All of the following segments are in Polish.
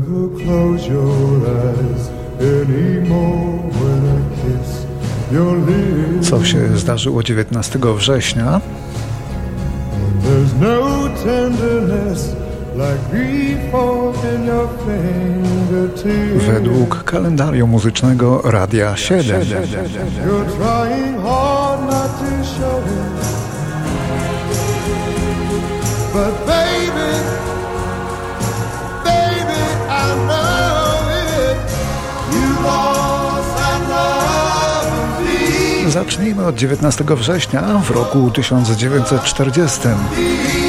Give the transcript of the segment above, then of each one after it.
never close your eyes anymore when I kiss your lips. Co się zdarzyło 19 września? There's no tenderness. Według kalendarium muzycznego Radia 7. You're trying hard not to show it. But Zacznijmy od 19 września w roku 1940.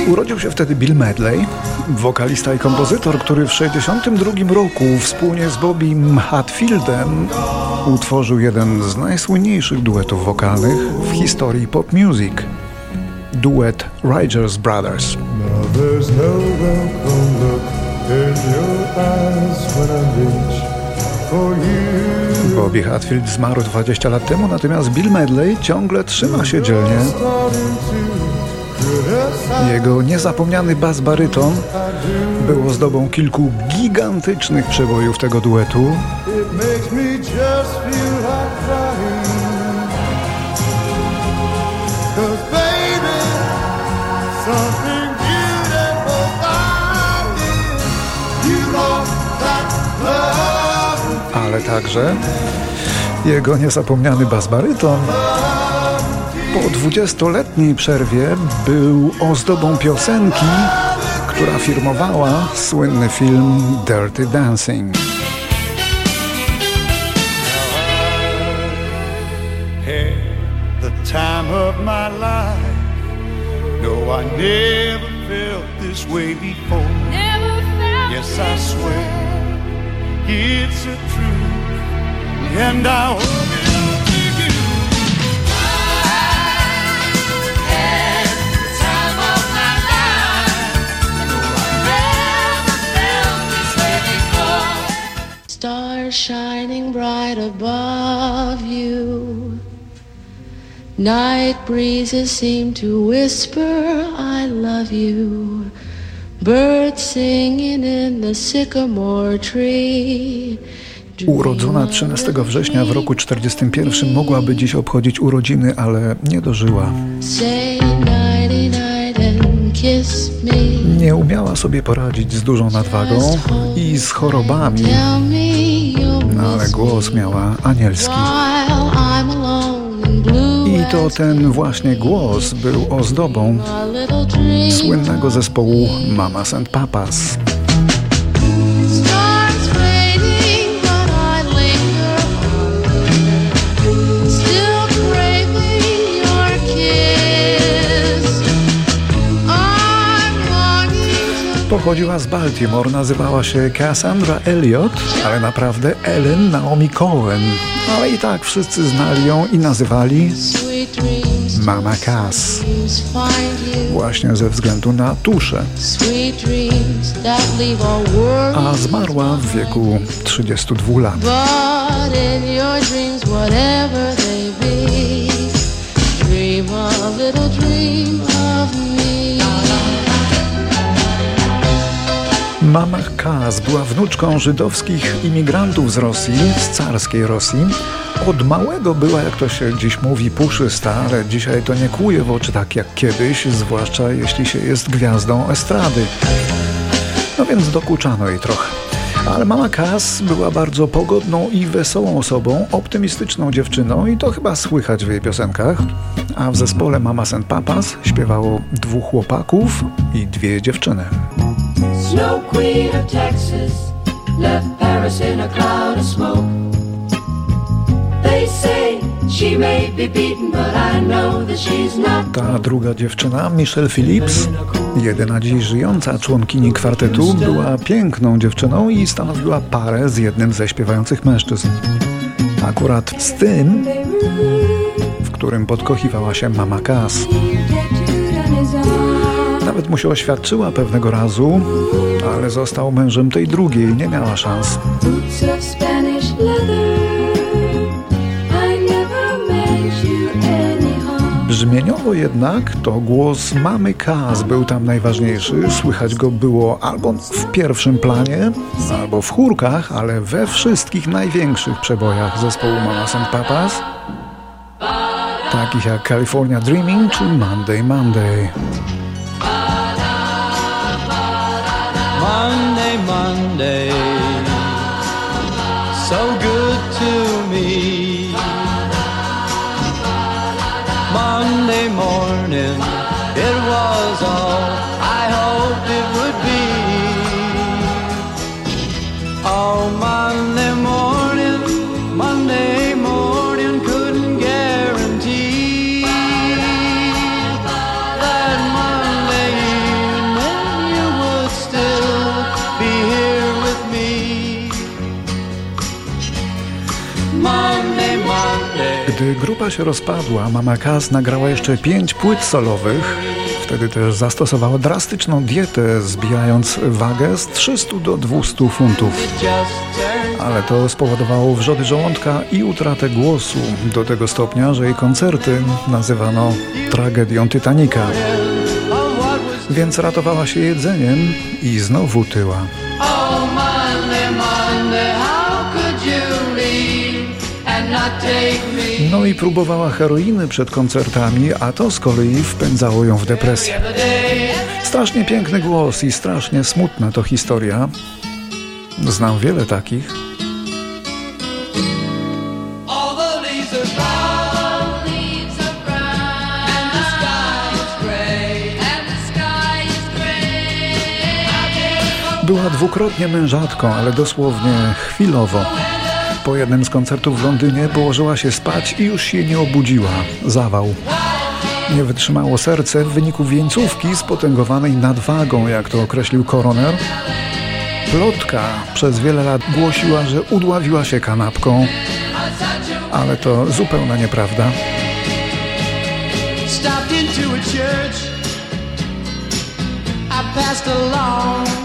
Urodził się wtedy Bill Medley, wokalista i kompozytor, który w 1962 roku wspólnie z Bobim Hatfieldem utworzył jeden z najsłynniejszych duetów wokalnych w historii pop music. Duet Rigers Brothers. Now Bobby Hatfield zmarł 20 lat temu, natomiast Bill Medley ciągle trzyma się dzielnie. Jego niezapomniany bas baryton był ozdobą kilku gigantycznych przebojów tego duetu. Love. Ale także jego niezapomniany bas baryton po 20-letniej przerwie był ozdobą piosenki, która firmowała słynny film Dirty Dancing. No, I never felt this way before. Never felt Yes, I swear it's a truth, and I owe it to you. had the time of my life. No, I never felt this way before. Stars shining bright above you. Night breezes seem to whisper, I love you. Birds singing in the sycamore tree. Urodzona 13 września w roku 41 mogłaby dziś obchodzić urodziny, ale nie dożyła. Nie umiała sobie poradzić z dużą nadwagą i z chorobami, no ale głos miała anielski. I to ten właśnie głos był ozdobą słynnego zespołu Mamas and Papas. Pochodziła z Baltimore, nazywała się Cassandra Elliott, ale naprawdę Ellen Naomi Cohen. Ale i tak wszyscy znali ją i nazywali. Mama Cass. Właśnie ze względu na tuszę. A zmarła w wieku 32 lat. A little dream Mama Cass była wnuczką żydowskich imigrantów z Rosji, z carskiej Rosji. Od małego była, jak to się dziś mówi, puszysta, ale dzisiaj to nie kłuje w oczy tak jak kiedyś, zwłaszcza jeśli się jest gwiazdą estrady. No więc dokuczano jej trochę. Ale mama Cass była bardzo pogodną i wesołą osobą, optymistyczną dziewczyną i to chyba słychać w jej piosenkach. A w zespole Mamas and Papas śpiewało dwóch chłopaków i dwie dziewczyny. Snow Queen of Texas left Paris in a cloud of smoke. They say she may be beaten, but I know that she's not. Ta druga dziewczyna, Michelle Phillips, jedyna dziś żyjąca członkini kwartetu, była piękną dziewczyną i stanowiła parę z jednym ze śpiewających mężczyzn. Akurat z tym, w którym podkochiwała się mama Cass. Mu się oświadczyła pewnego razu, ale został mężem tej drugiej, nie miała szans. Brzmieniowo jednak to głos mamy Kaz był tam najważniejszy. Słychać go było albo w pierwszym planie, albo w chórkach, ale we wszystkich największych przebojach zespołu Mama St. Papas, takich jak California Dreaming czy Monday Monday. Monday, Monday, so good grupa się rozpadła, Mama Kaz nagrała jeszcze pięć płyt solowych. Wtedy też zastosowała drastyczną dietę, zbijając wagę z 300 do 200 funtów. Ale to spowodowało wrzody żołądka i utratę głosu do tego stopnia, że jej koncerty nazywano tragedią was Więc ratowała się jedzeniem i znowu tyła. No i próbowała heroiny przed koncertami, a to z kolei wpędzało ją w depresję. Strasznie piękny głos i strasznie smutna to historia. Znam wiele takich. Była dwukrotnie mężatką, ale dosłownie chwilowo. Po jednym z koncertów w Londynie położyła się spać i już się nie obudziła. Zawał. Nie wytrzymało serce w wyniku wieńcówki spotęgowanej nadwagą, jak to określił koroner. Plotka przez wiele lat głosiła, że udławiła się kanapką, ale to zupełna nieprawda.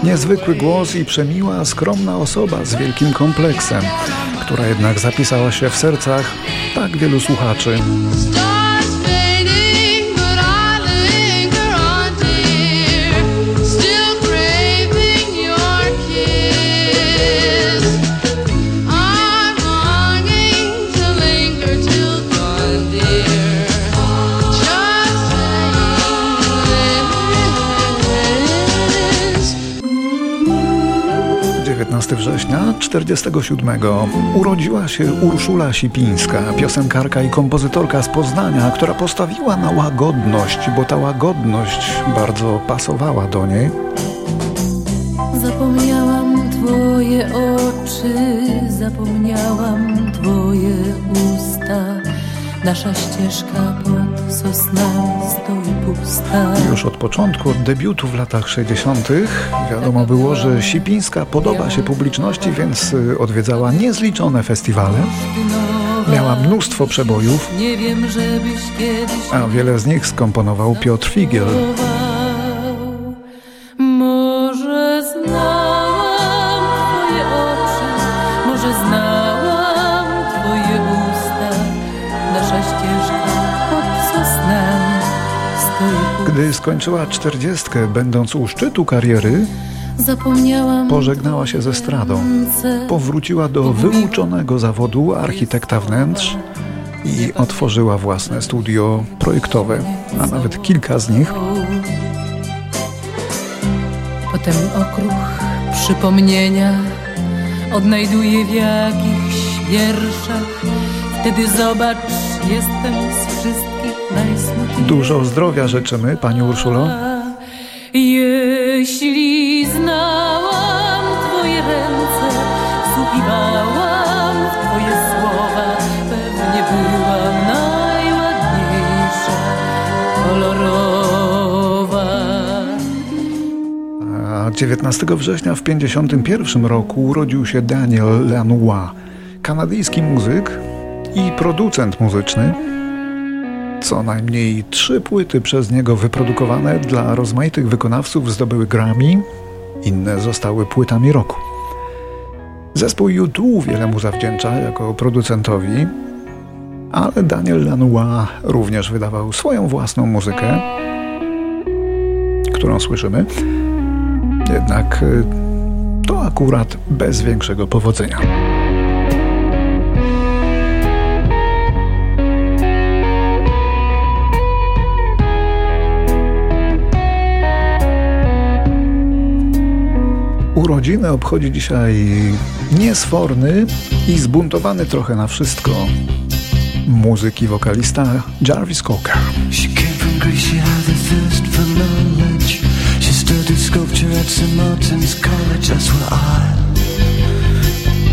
Niezwykły głos i przemiła, skromna osoba z wielkim kompleksem, która jednak zapisała się w sercach tak wielu słuchaczy. 1947 urodziła się Urszula Sipińska, piosenkarka i kompozytorka z Poznania, która postawiła na łagodność, bo ta łagodność bardzo pasowała do niej. Zapomniałam Twoje oczy, zapomniałam Twoje usta. Nasza ścieżka pod sosnami stoi pusta. Już od początku, od debiutu w latach 60. wiadomo było, że Sipińska podoba się publiczności, więc y, odwiedzała niezliczone festiwale. Miała mnóstwo przebojów, a wiele z nich skomponował Piotr Figiel. Gdy skończyła czterdziestkę, będąc u szczytu kariery, pożegnała się ze stradą. Powróciła do wyuczonego zawodu architekta wnętrz i otworzyła własne studio projektowe, a nawet kilka z nich. Potem okruch przypomnienia odnajduję w jakichś wierszach. Wtedy zobacz, jestem najsmutniejsza. Dużo zdrowia życzymy, Pani Urszulo. Jeśli znałam Twoje ręce, wsłuchiwałam w Twoje słowa, pewnie byłam najładniejsza, kolorowa. A 19 września w 1951 roku urodził się Daniel Lanois, kanadyjski muzyk i producent muzyczny. Co najmniej trzy płyty przez niego wyprodukowane dla rozmaitych wykonawców zdobyły Grammy, inne zostały płytami roku. Zespół U2 wiele mu zawdzięcza jako producentowi. Ale Daniel Lanois również wydawał swoją własną muzykę, którą słyszymy. Jednak y, to akurat bez większego powodzenia. Urodziny obchodzi dzisiaj niesforny i zbuntowany trochę na wszystko muzyk i wokalista Jarvis Cocker.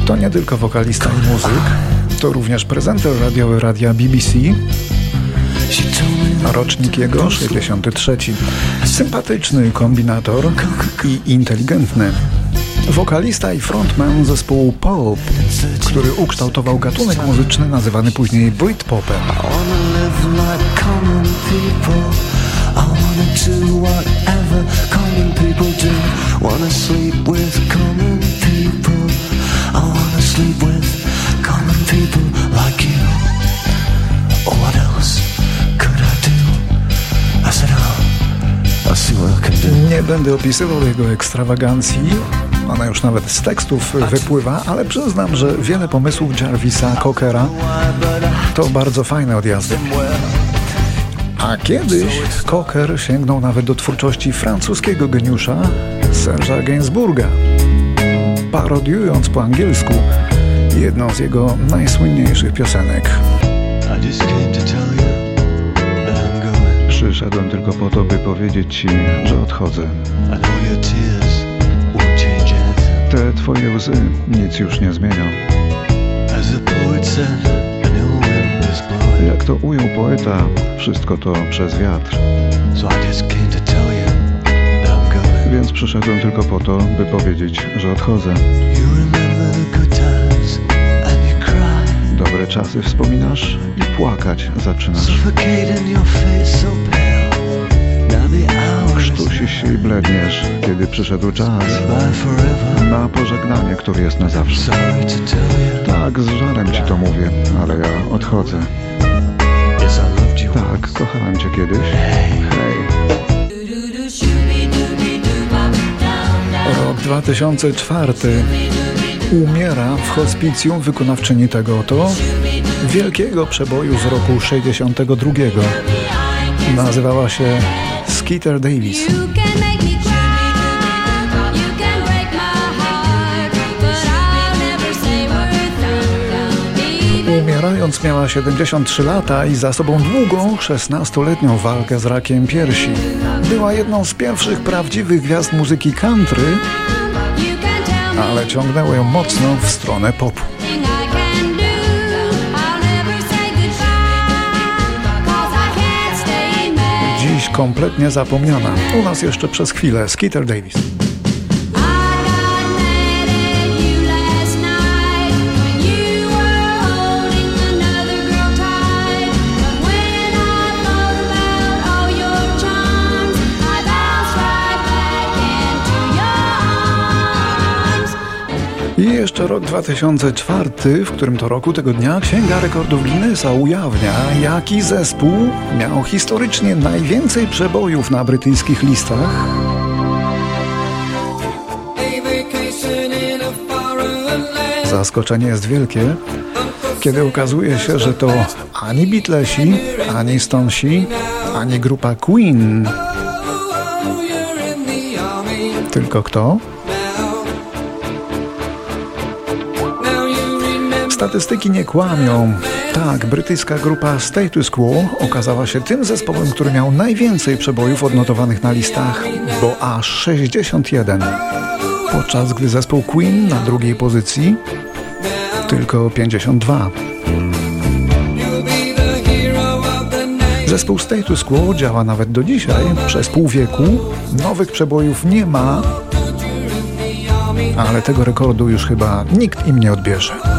To nie tylko wokalista i muzyk, to również prezenter radiowy radia BBC, rocznik jego 63. Sympatyczny kombinator i inteligentny. Wokalista i frontman zespołu Pulp, który ukształtował gatunek muzyczny nazywany później Britpopem. Oh, oh. Nie będę opisywał jego ekstrawagancji, ona już nawet z tekstów wypływa, ale przyznam, że wiele pomysłów Jarvisa Cockera to bardzo fajne odjazdy. A kiedyś Cocker sięgnął nawet do twórczości francuskiego geniusza Serge'a Gainsbourga, parodiując po angielsku jedną z jego najsłynniejszych piosenek. Przyszedłem tylko po to, by powiedzieć ci, że odchodzę. Te twoje łzy nic już nie zmienią. Jak to ujął poeta, wszystko to przez wiatr. Więc przyszedłem tylko po to, by powiedzieć, że odchodzę. Dobre czasy wspominasz i płakać zaczynasz. Kiedy przyszedł czas na pożegnanie, który jest na zawsze. Tak, z żalem ci to mówię, ale ja odchodzę. Tak, kochałem cię kiedyś. Hej. Rok 2004 umiera w hospicjum wykonawczyni tego oto wielkiego przeboju z roku 62. Nazywała się Skeeter Davis. Umierając miała 73 lata i za sobą długą 16-letnią walkę z rakiem piersi. Była jedną z pierwszych prawdziwych gwiazd muzyki country, ale ciągnęło ją mocno w stronę popu. Dziś kompletnie zapomniana. U nas jeszcze przez chwilę Skeeter Davis. Jeszcze rok 2004, w którym to roku tego dnia Księga Rekordów Guinnessa ujawnia, jaki zespół miał historycznie najwięcej przebojów na brytyjskich listach. Zaskoczenie jest wielkie, kiedy okazuje się, że to ani Beatlesi, ani Stonesi, ani grupa Queen. Tylko kto? Statystyki nie kłamią. Tak, brytyjska grupa Status Quo okazała się tym zespołem, który miał najwięcej przebojów odnotowanych na listach, bo aż 61. Podczas gdy zespół Queen na drugiej pozycji tylko 52. Zespół Status Quo działa nawet do dzisiaj, przez pół wieku. Nowych przebojów nie ma, ale tego rekordu już chyba nikt im nie odbierze.